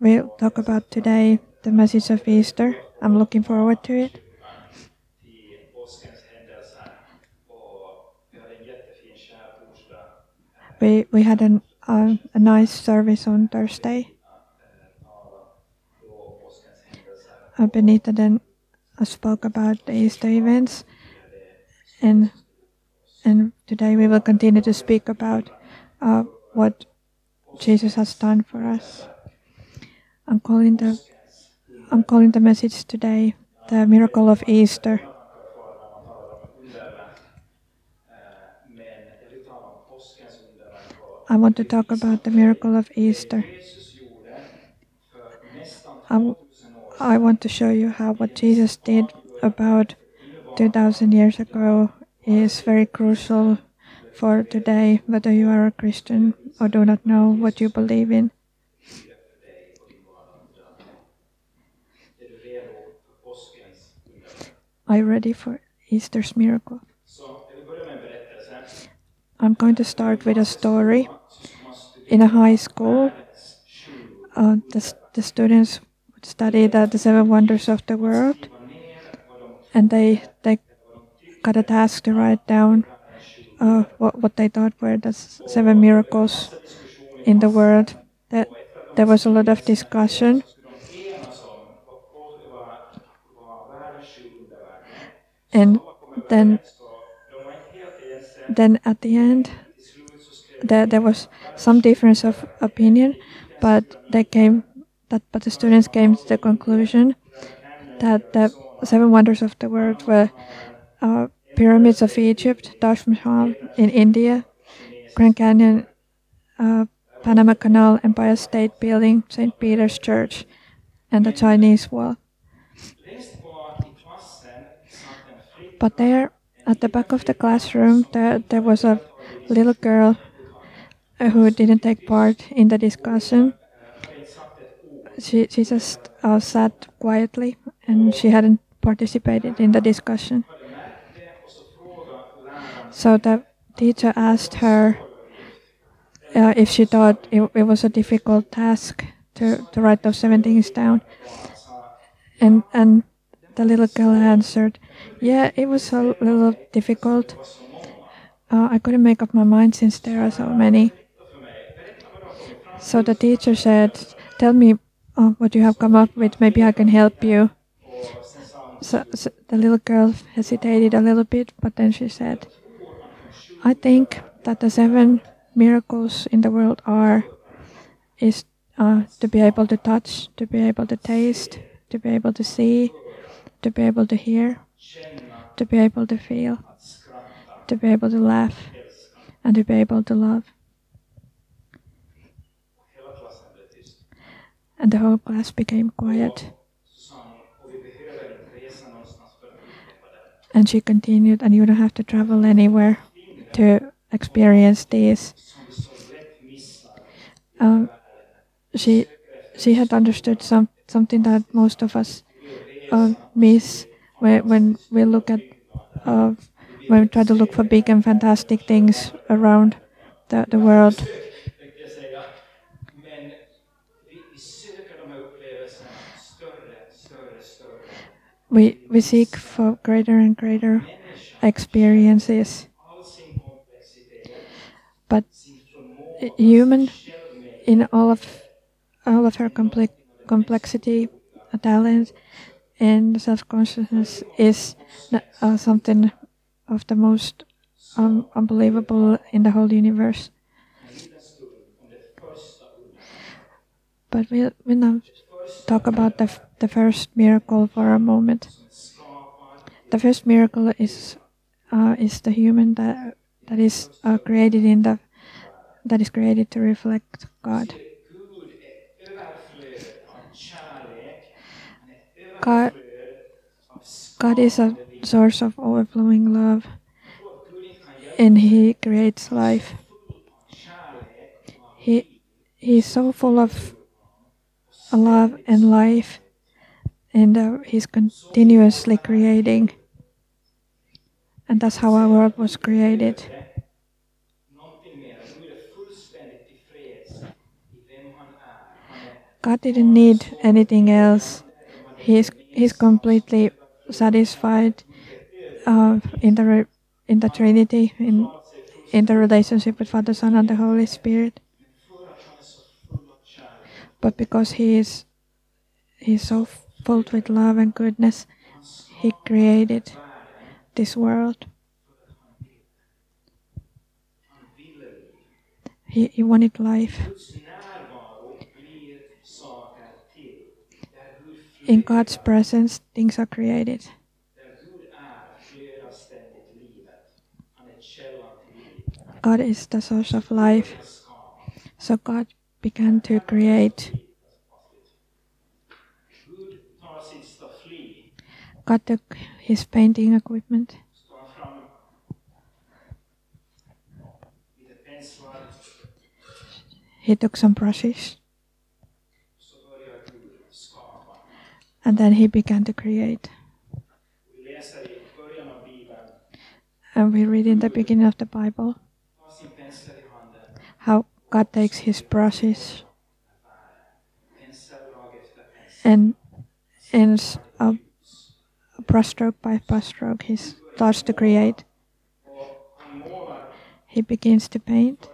we'll talk about today the message of Easter. I'm looking forward to it. We, we had an, uh, a nice service on Thursday. Uh, Benita then uh, spoke about the Easter events, and and today we will continue to speak about uh, what Jesus has done for us. I'm calling the I'm calling the message today the miracle of Easter. I want to talk about the miracle of Easter. I, I want to show you how what Jesus did about 2000 years ago is very crucial for today, whether you are a Christian or do not know what you believe in. Are you ready for Easter's miracle? I'm going to start with a story. In a high school, uh, the, the students study the, the seven wonders of the world, and they they got a task to write down uh, what what they thought were the seven miracles in the world. That there was a lot of discussion. And then then at the end, there, there was some difference of opinion, but they came that but the students came to the conclusion that the seven wonders of the world were uh, pyramids of Egypt, Taj Mahal in India, Grand Canyon, uh, Panama Canal, Empire State Building, St. Peter's Church, and the Chinese Wall. But there at the back of the classroom, there, there was a little girl who didn't take part in the discussion. She, she just uh, sat quietly and she hadn't participated in the discussion. So the teacher asked her uh, if she thought it, it was a difficult task to, to write those seven things down. And, and the little girl answered, Yeah, it was a little difficult. Uh, I couldn't make up my mind since there are so many. So the teacher said, Tell me uh, what you have come up with, maybe I can help you. So, so the little girl hesitated a little bit, but then she said, I think that the seven miracles in the world are is uh, to be able to touch, to be able to taste, to be able to see, to be able to hear, to be able to feel, to be able to laugh, and to be able to love. And the whole class became quiet. And she continued, and you don't have to travel anywhere to experience this. Um, she she had understood some something that most of us uh, miss when, when we look at uh, when we try to look for big and fantastic things around the, the world. We, we seek for greater and greater experiences. But human, in all of all of her complex complexity, talent, and self consciousness is uh, something of the most um, unbelievable in the whole universe. But we'll, we'll now talk about the, the first miracle for a moment. The first miracle is uh, is the human that that is uh, created in the that is created to reflect God. God, God is a source of overflowing love, and He creates life. He, he is so full of love and life, and uh, He's continuously creating. And that's how our world was created. God didn't need anything else. He's he's completely satisfied uh, in the in the Trinity in in the relationship with Father, Son, and the Holy Spirit. But because he is he's so filled with love and goodness, he created this world. He, he wanted life. In God's presence, things are created. God is the source of life. So God began to create. God took his painting equipment. He took some brushes. And then he began to create. And we read in the beginning of the Bible how God takes his brushes and ends up brushstroke by brushstroke he starts to create. He begins to paint.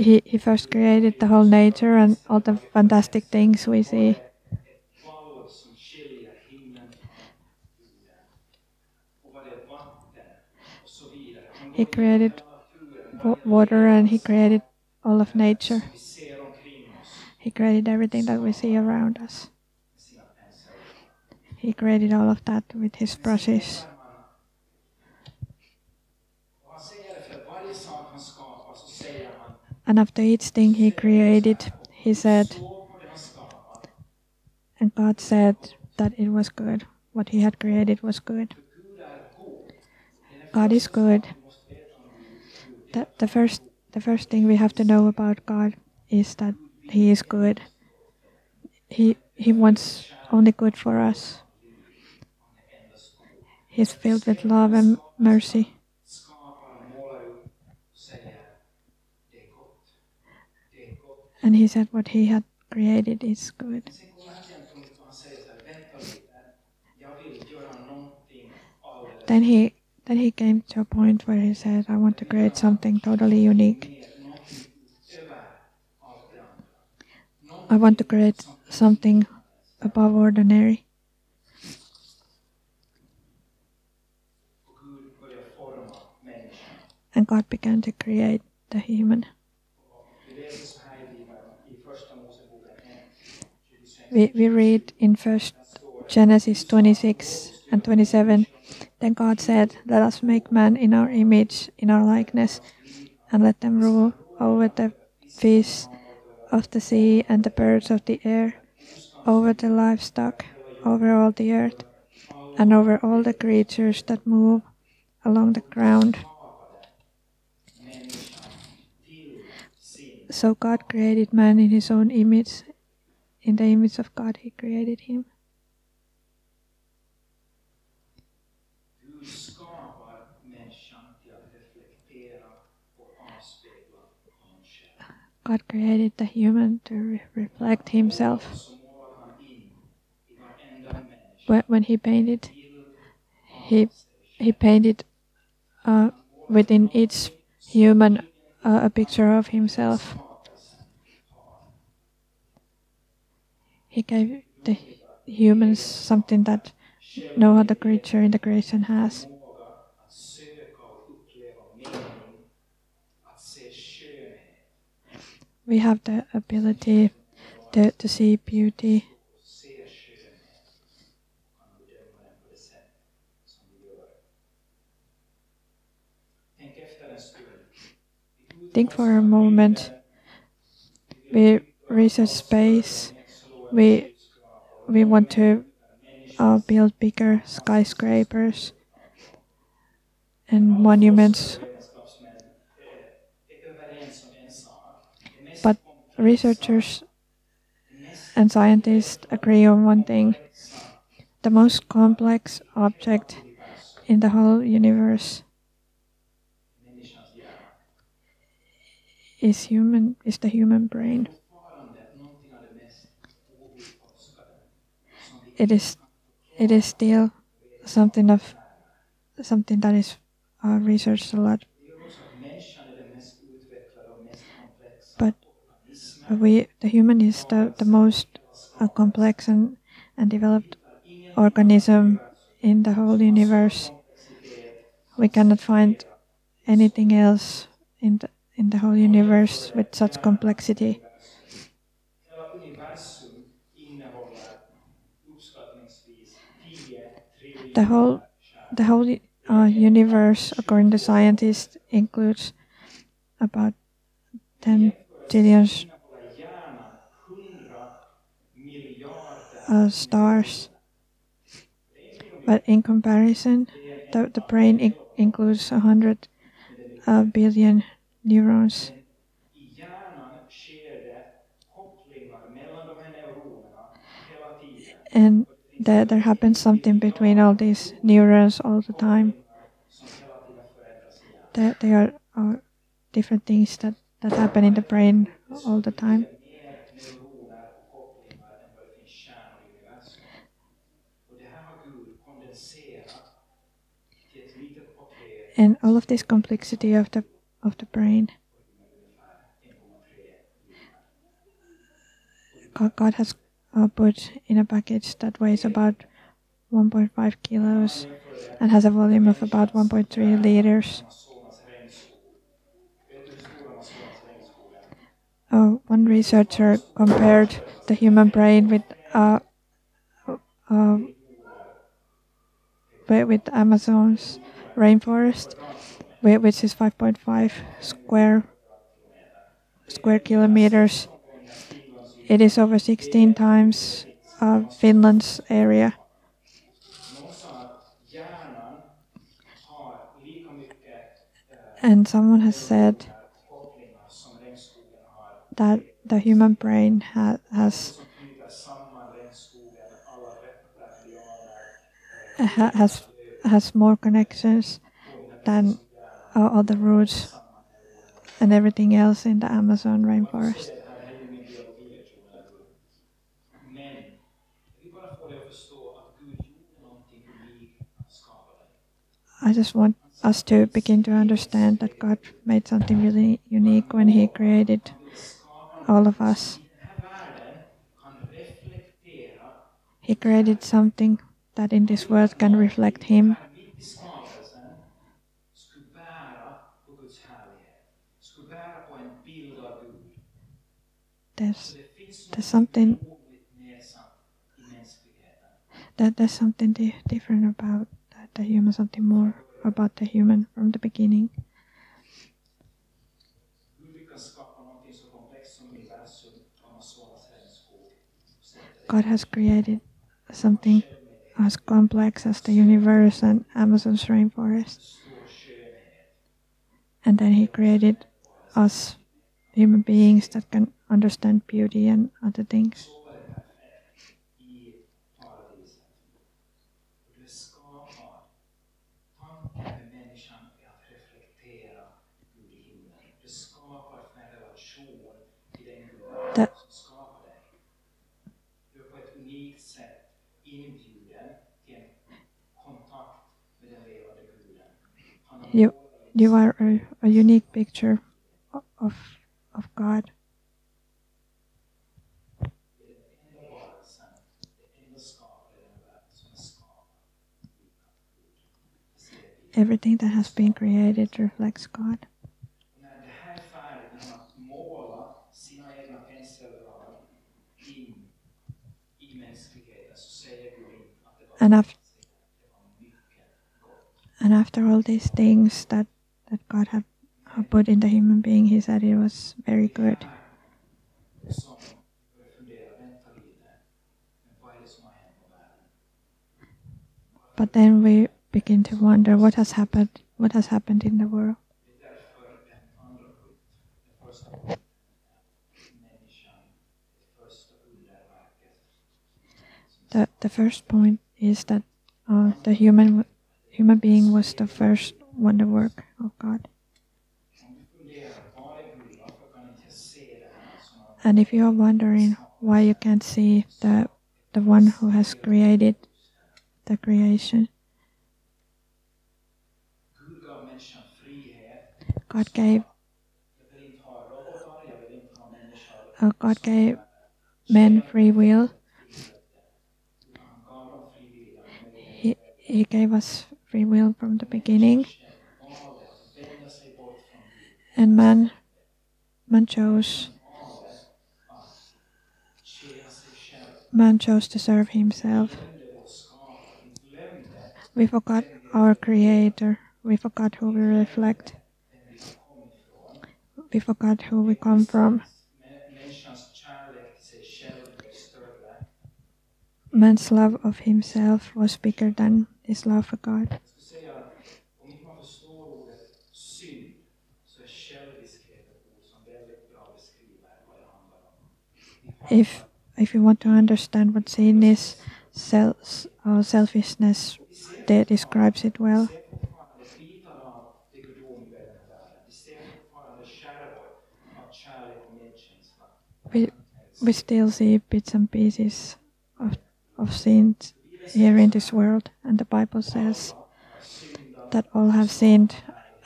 He, he first created the whole nature and all the fantastic things we see. He created water and he created all of nature. He created everything that we see around us. He created all of that with his brushes. And after each thing he created, he said, and God said that it was good. What he had created was good. God is good. The, the first the first thing we have to know about God is that he is good. He he wants only good for us. He's filled with love and mercy. And he said what he had created is good. Then he then he came to a point where he said, I want to create something totally unique. I want to create something above ordinary. And God began to create the human. We, we read in first Genesis 26 and 27 Then God said, Let us make man in our image, in our likeness, and let them rule over the fish of the sea and the birds of the air, over the livestock, over all the earth, and over all the creatures that move along the ground. So God created man in his own image. In the image of God, he created him. God created the human to re reflect himself. When he painted, he, he painted uh, within each human uh, a picture of himself. He gave the humans something that no other creature in the creation has. we have the ability to, to see beauty. Think for a moment. We research space. We we want to uh, build bigger skyscrapers and monuments But researchers and scientists agree on one thing the most complex object in the whole universe is human is the human brain. It is it is still something of something that is uh, researched a lot. But we the human is the, the most uh, complex and, and developed organism in the whole universe. We cannot find anything else in the, in the whole universe with such complexity. The whole, the whole uh, universe, according to scientists, includes about 10 trillion uh, stars. But in comparison, the, the brain in includes 100 uh, billion neurons. And there, there happens something between all these neurons all the time. There, there are different things that, that happen in the brain all the time. and all of this complexity of the of the brain. God has uh, put in a package that weighs about 1.5 kilos and has a volume of about 1.3 liters. Uh, one researcher compared the human brain with uh, uh, with Amazon's rainforest, which is 5.5 square square kilometers. It is over 16 times uh, Finland's area. And someone has said that the human brain ha has has has more connections than all the roots and everything else in the Amazon rainforest. I just want us to begin to understand that God made something really unique when He created all of us. He created something that in this world can reflect Him. There's, there's something that there's something di different about the human, something more about the human from the beginning. God has created something as complex as the universe and Amazon's rainforest. And then he created us human beings that can understand beauty and other things. You, you are a, a unique picture of, of God. Everything that has been created reflects God. And after and after all these things that, that God had put in the human being, he said it was very good. But then we begin to wonder what has happened what has happened in the world. The, the first point is that uh, the human human being was the first wonder work of God. And if you are wondering why you can't see the the one who has created the creation. God gave uh, God gave men free will. He He gave us free will from the beginning, and man man chose man chose to serve himself. We forgot our Creator. We forgot who we reflect. We forgot who we come from. Man's love of himself was bigger than his love for God. If if you want to understand what sin is, self, uh, selfishness de- describes it well. We we still see bits and pieces of of sin here in this world, and the Bible says that all have sinned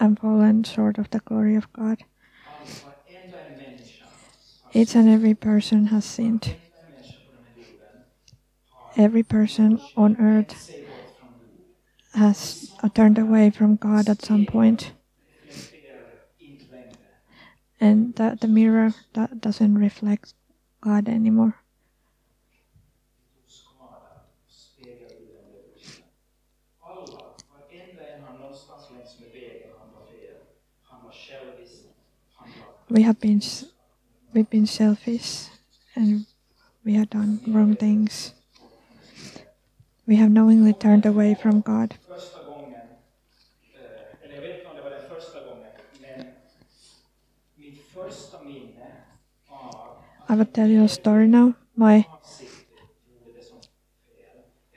and fallen short of the glory of God. Each and every person has sinned. Every person on earth has turned away from God at some point, and the, the mirror that doesn't reflect God anymore. We have been we've been selfish, and we have done wrong things. We have knowingly turned away from God. I will tell you a story now. My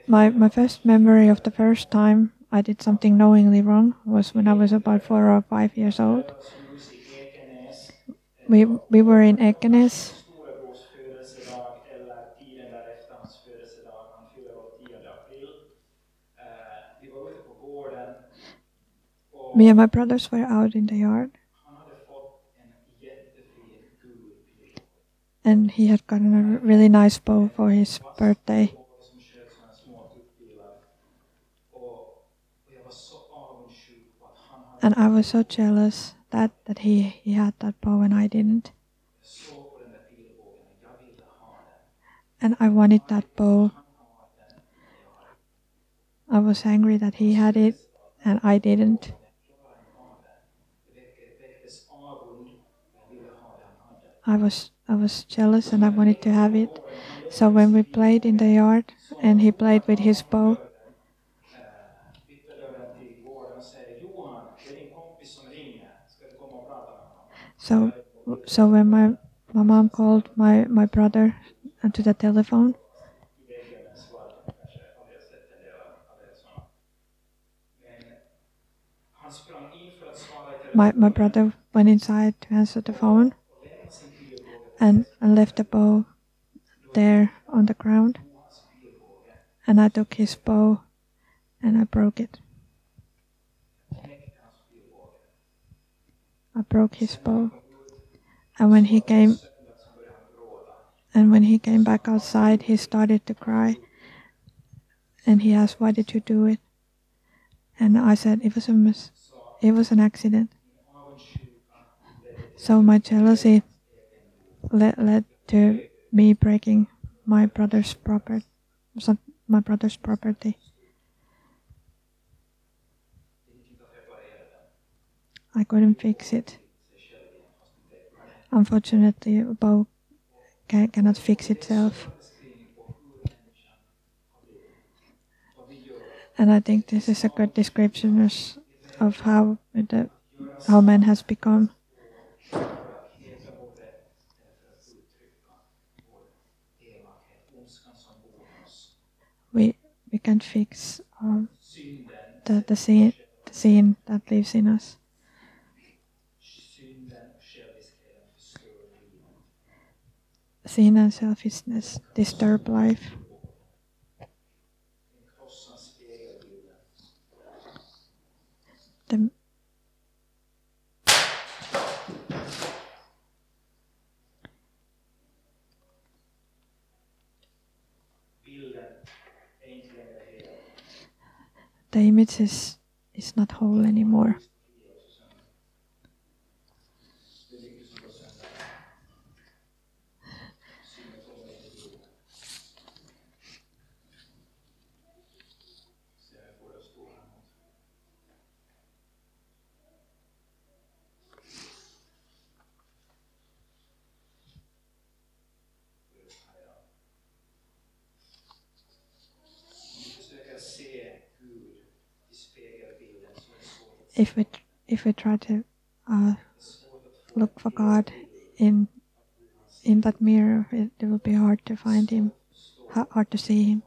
my my first memory of the first time I did something knowingly wrong was when I was about four or five years old. Det var ett hus i Ekenäs, We we were in Ekenäs. storebrors födelsedag eller tiden därefter hans födelsedag. Han fyller år 10 april. Vi var ute på gården och Me and my brothers were out in the yard, and he had gotten a really nice bow for his birthday. And I was so jealous that that he he had that bow and I didn't. And I wanted that bow. I was angry that he had it and I didn't. I was I was jealous and I wanted to have it. So when we played in the yard and he played with his bow, so so when my my mom called my my brother to the telephone, my my brother went inside to answer the phone and, and left the bow there on the ground. And I took his bow and I broke it. I broke his bow. And when he came and when he came back outside he started to cry. And he asked why did you do it? And I said it was a mis- it was an accident. So my jealousy led, led to me breaking my brother's property, my brother's property. I couldn't fix it. Unfortunately, bow ca- cannot fix itself. And I think this is a good description of how the how man has become. We we can't fix um, the the sin the sin that lives in us. synden och själviskheten förstör livet. Sin and selfishness disturb life. The, the image is, is not whole anymore. Det är mycket som går sönder. Synen kommer inte i bilden. Se, jag får det att stå här mot. Om vi försöker se Gud i spegelbilden så är det svårt att If we if we try to uh, look for God in in that mirror, it, it will be hard to find Him, hard to see Him.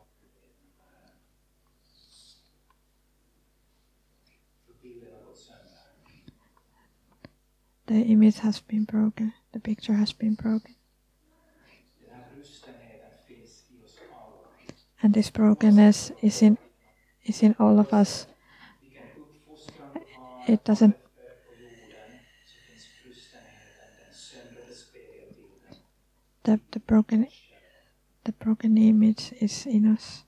The image has been broken. The picture has been broken, and this brokenness is in is in all of us. It doesn't the the broken the broken image is in us.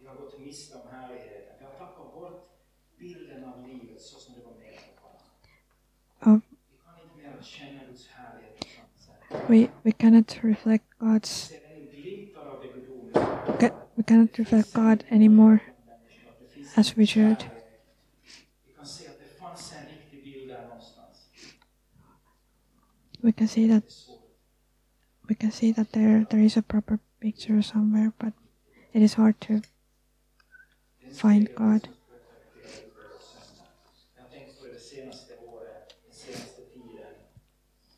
Vi har gått miste om härligheten. Vi har tappat bort bilden av livet så som det var menat att vara. Of Vi kan inte mer känna Guds härlighet på samma sätt. we we cannot reflect God's Ser ännu glimtar av det gudomliga. ca- we cannot reflect God anymore människor. Det finns as we should. We can see that we can see that there there is a proper picture somewhere, but it is hard to find God.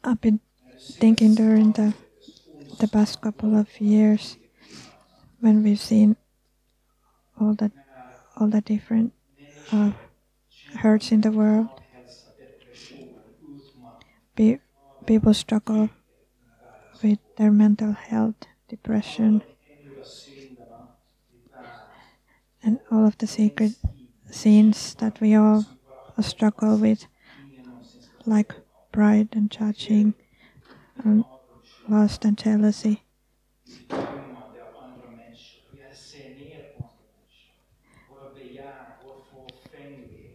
I've been thinking during the the past couple of years when we've seen all the all the different uh, hurts in the world. Pe- people struggle with their mental health, depression, and all of the secret sins that we all struggle with, like pride and judging, and lust and jealousy.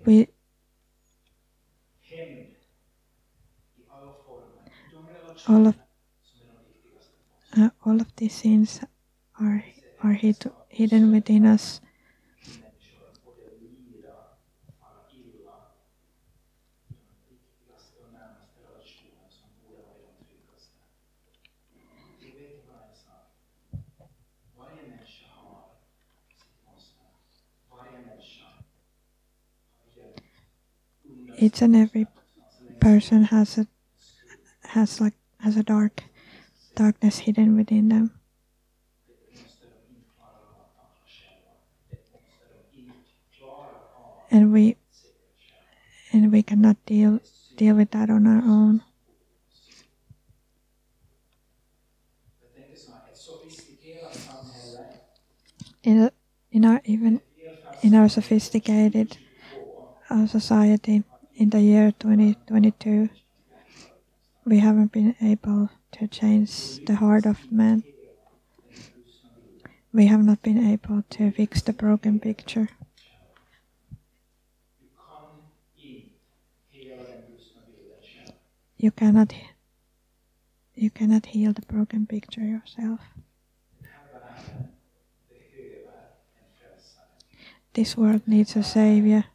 dömande all of uh, all of these sins are are hid, hidden within us. Each and every person has a has like has a dark darkness hidden within them, and we and we cannot deal deal with that on our own. In in our even in our sophisticated uh, society in the year 2022, we haven't been able to change the heart of man. We have not been able to fix the broken picture. You cannot you cannot heal the broken picture yourself. This world needs a savior.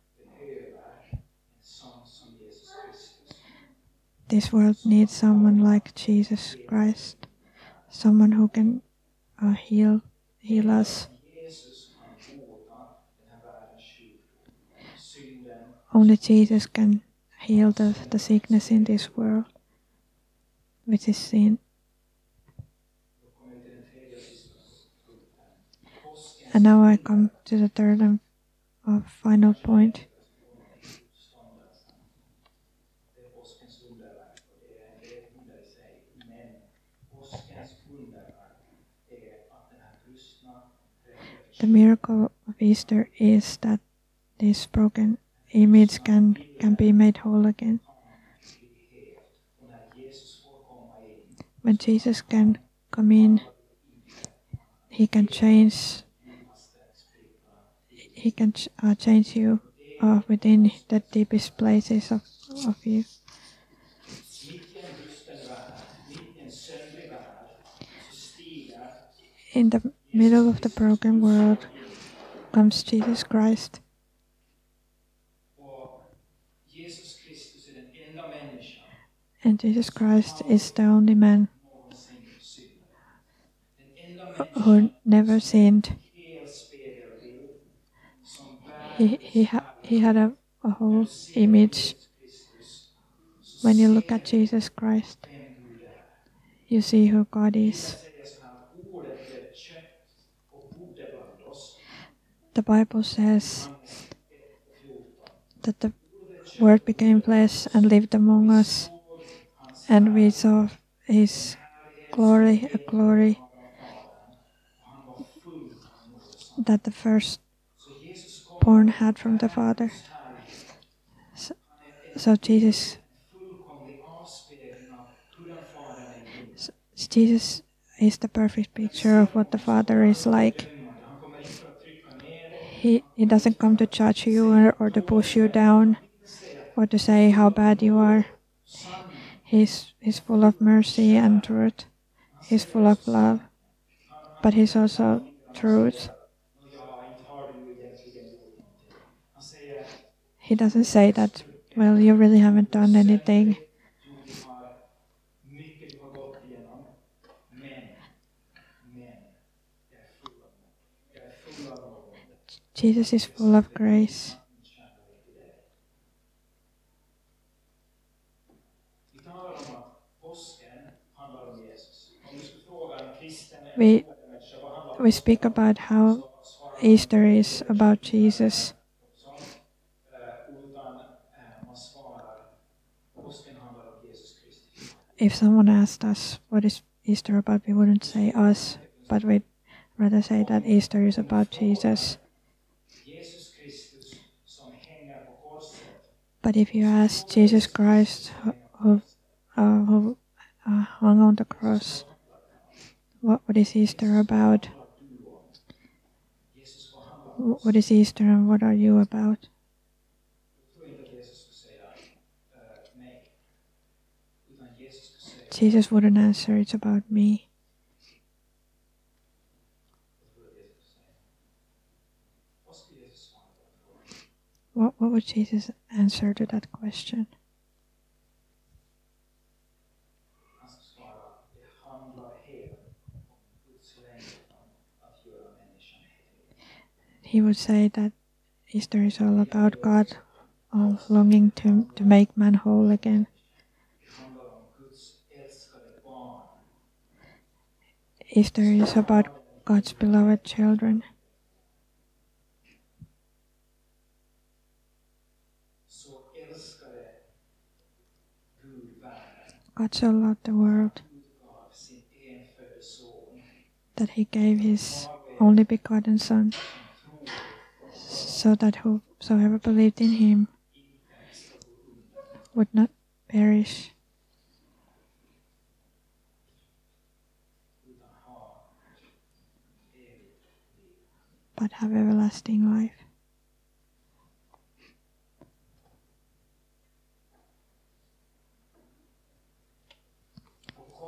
This world needs someone like Jesus Christ, someone who can uh, heal heal us. Only Jesus can heal the, the sickness in this world, which is sin. And now I come to the third and uh, final point. uppståndelsen. Det är påskens The miracle of Easter is that this broken image can, can be made whole again. When Jesus can come in, he can change. He can ch- uh, change you uh, within the deepest places of, of you. In the middle of the broken world comes Jesus Christ. And Jesus Christ is the only man who never sinned. He, he, ha- he had a, a whole image. When you look at Jesus Christ, you see who God is. säger så här, ordet blev kött och bodde bland oss. The Bible says that the Word became flesh and lived among us, and we saw His glory, a glory that the firstborn had from the Father. här. So Jesus, god. Jesus is the perfect picture of what the Father is like. Dömande. Han kommer inte för att trycka ner dig. He, he doesn't come to judge you or, or to push you down or to say how bad you are. He's, he's full of mercy and truth. He's full of love. But he's also truth. He doesn't say that, well, you really haven't done anything. jo, du har mycket du har gått igenom. Men, men, jag är full av nåd. Jag är full av nåd. Jesus is full of grace. Min kärlek till dig. Vi talar om att påsken handlar om Jesus. Om du skulle fråga en kristen eller Vi- is full of grace. handlar We speak about how Easter is about Jesus. Jesus. If someone asked us what is Easter about, we wouldn't say us, but we'd rather say that Easter is about Jesus. Jesus But if you ask Jesus Christ, who, uh, who uh, hung on the cross, what, what is Easter about? What is Easter and what are you about? Jesus wouldn't answer, it's about me. What, what would Jesus answer to that question? He would say that Easter is all about God uh, longing to, to make man whole again. Easter is about God's beloved children. så älskade Gud världen. God so loved the world that he gave his only begotten Son, so that whosoever believed in him would not perish, but have everlasting life.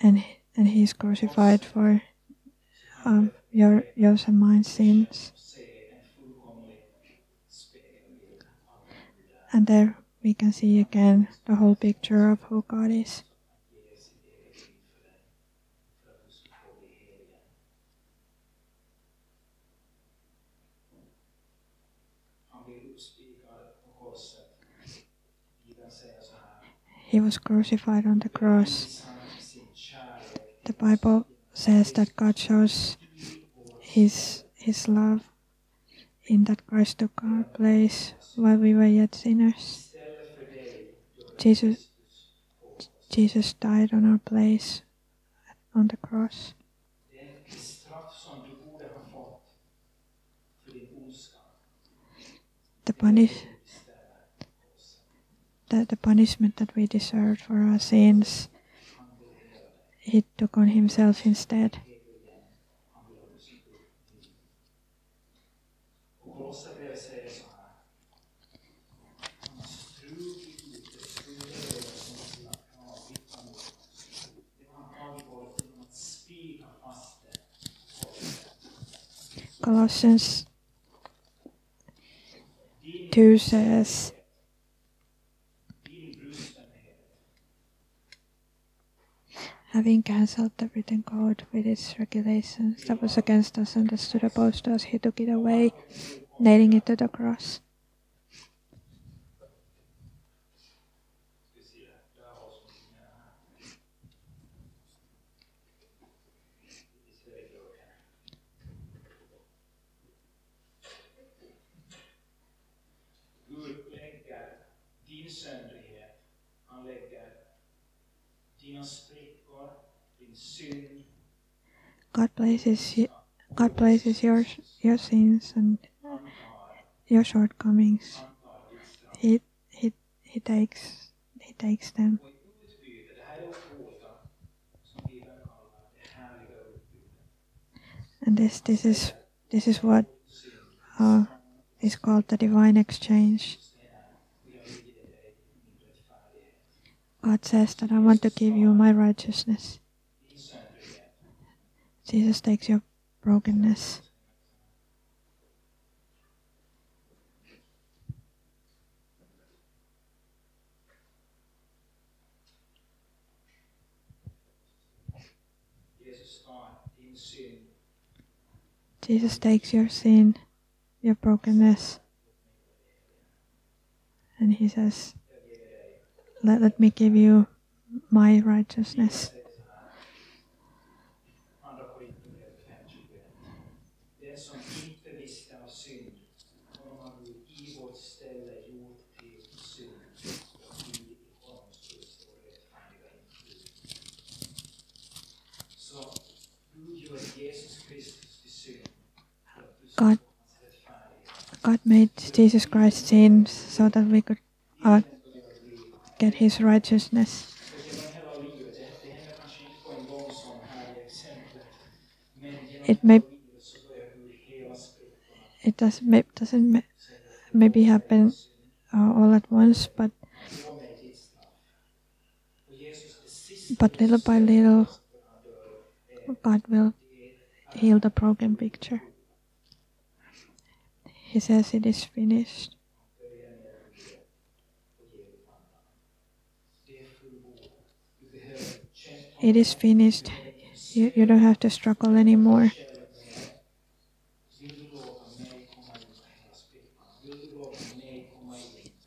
and and he is crucified for um, your yours and mine sins. And there we can see again the whole picture of who God is. He was crucified on the cross. The Bible says that God shows his his love in that Christ took our place while we were yet sinners. Jesus Jesus died on our place on the cross. The punish the, the punishment that we deserved for our sins han vill hela dig. He took on himself instead. Han vill ha du som liv. Och Kolosserbrevet säger så här. Han har strukit ut det fullödiga som sina krav riktar mot oss. Det har han tagit bort genom att spika fast det. på korset. Colossians Din 2 says, din brustenhet having cancelled the written code with its regulations that was against us and that stood opposed to us, he took it away, nailing it to the cross. God places y- God places your your sins and your shortcomings. He he he takes he takes them. And this this is this is what uh, is called the divine exchange. God says that I want to give you my righteousness. Jesus takes your brokenness. Jesus tar din synd Jesus takes your sin, your brokenness, and he says, jag ger dig. let, let me give you my righteousness. säger så här. Andra Korinthierbrevet 5.21. Den som inte visste av synd, honom har Gud i vårt ställe gjort till synd. Och vi i honom skulle stå rättfärdiga inför Gud. Så Gud gör Jesus Kristus till synd för att du ska God. God made Jesus Christ sin so that we could uh, get his righteousness. It may-. It does, may, doesn't ma- maybe happen uh, all at once, but but little by little, God will heal the broken picture. He says it is finished. It is finished. You, you don't have to struggle anymore.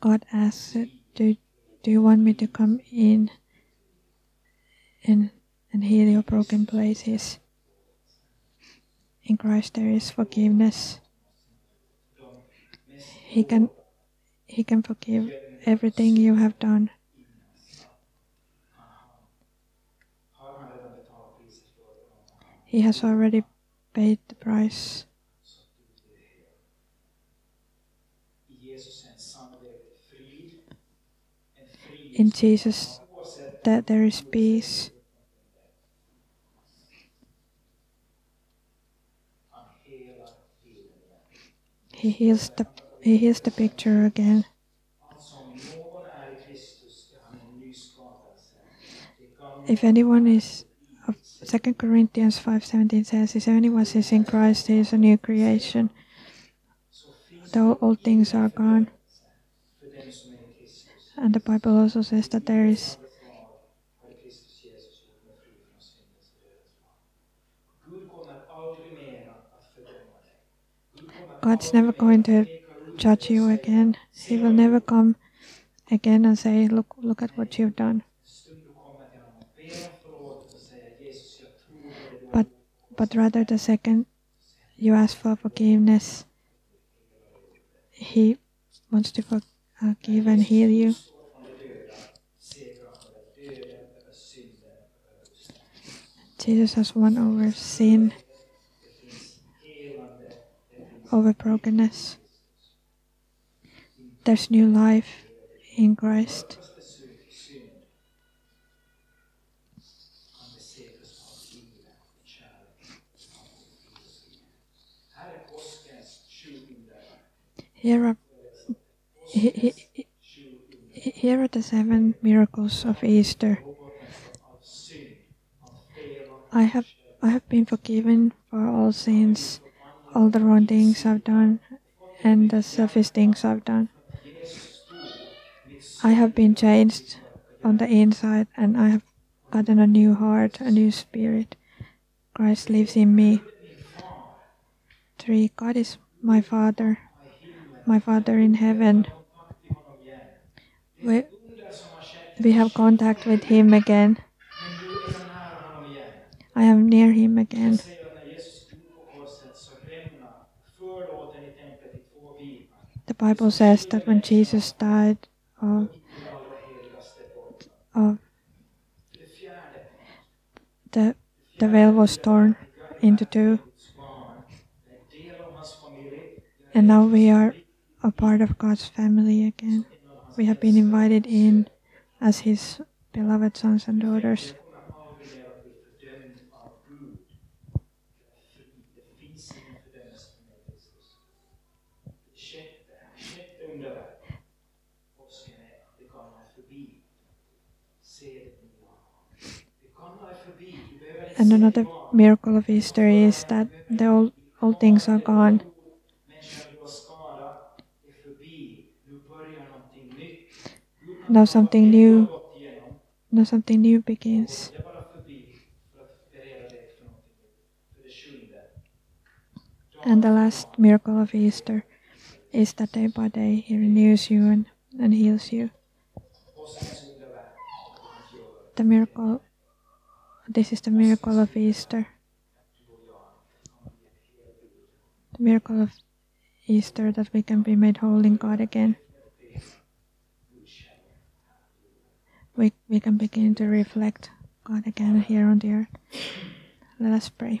God asks, do, do you want me to come in and, and heal your broken places? In Christ there is forgiveness. He can He can forgive everything you have done. He has already paid the price. In Jesus that there is peace. He heals the He heals the picture again. If anyone is 2 Corinthians 5:17 says, if anyone is in Christ, he is a new creation. Though all things are gone. And the Bible also says that there is God's never going to judge you again. He will never come again and say, Look, look at what you've done. But, but rather, the second you ask for forgiveness, He wants to forgive uh, and heal you. Jesus has won over sin, over brokenness. There's new life in Christ. Here are, he- he- he- here are the seven miracles of Easter. I have I have been forgiven for all sins, all the wrong things I've done, and the selfish things I've done. I have been changed on the inside, and I have gotten a new heart, a new spirit. Christ lives in me. Three. God is my Father, my Father in heaven. We, we have contact with Him again. I am near Him again. The Bible says that when Jesus died the the veil was torn into two, and now we are a part of God's family again. We have been invited in as His beloved sons and daughters. Jag kommer aldrig mer att bli fördömd av Gud. Jag är fri. Det finns ingen fördömelse för mig, Kristus. Det sjätte, sjätte underverk. Påsken är att det gamla är förbi. Se det nya. Det gamla är förbi. Du behöver inte And another miracle of Easter is that the old old things are gone. Now something new. Now something new begins. And the last miracle of Easter is that day by day He renews you and, and heals you. The miracle. This is the miracle of Easter. The miracle of Easter that we can be made whole in God again. We, we can begin to reflect God again here on the earth. Let us pray.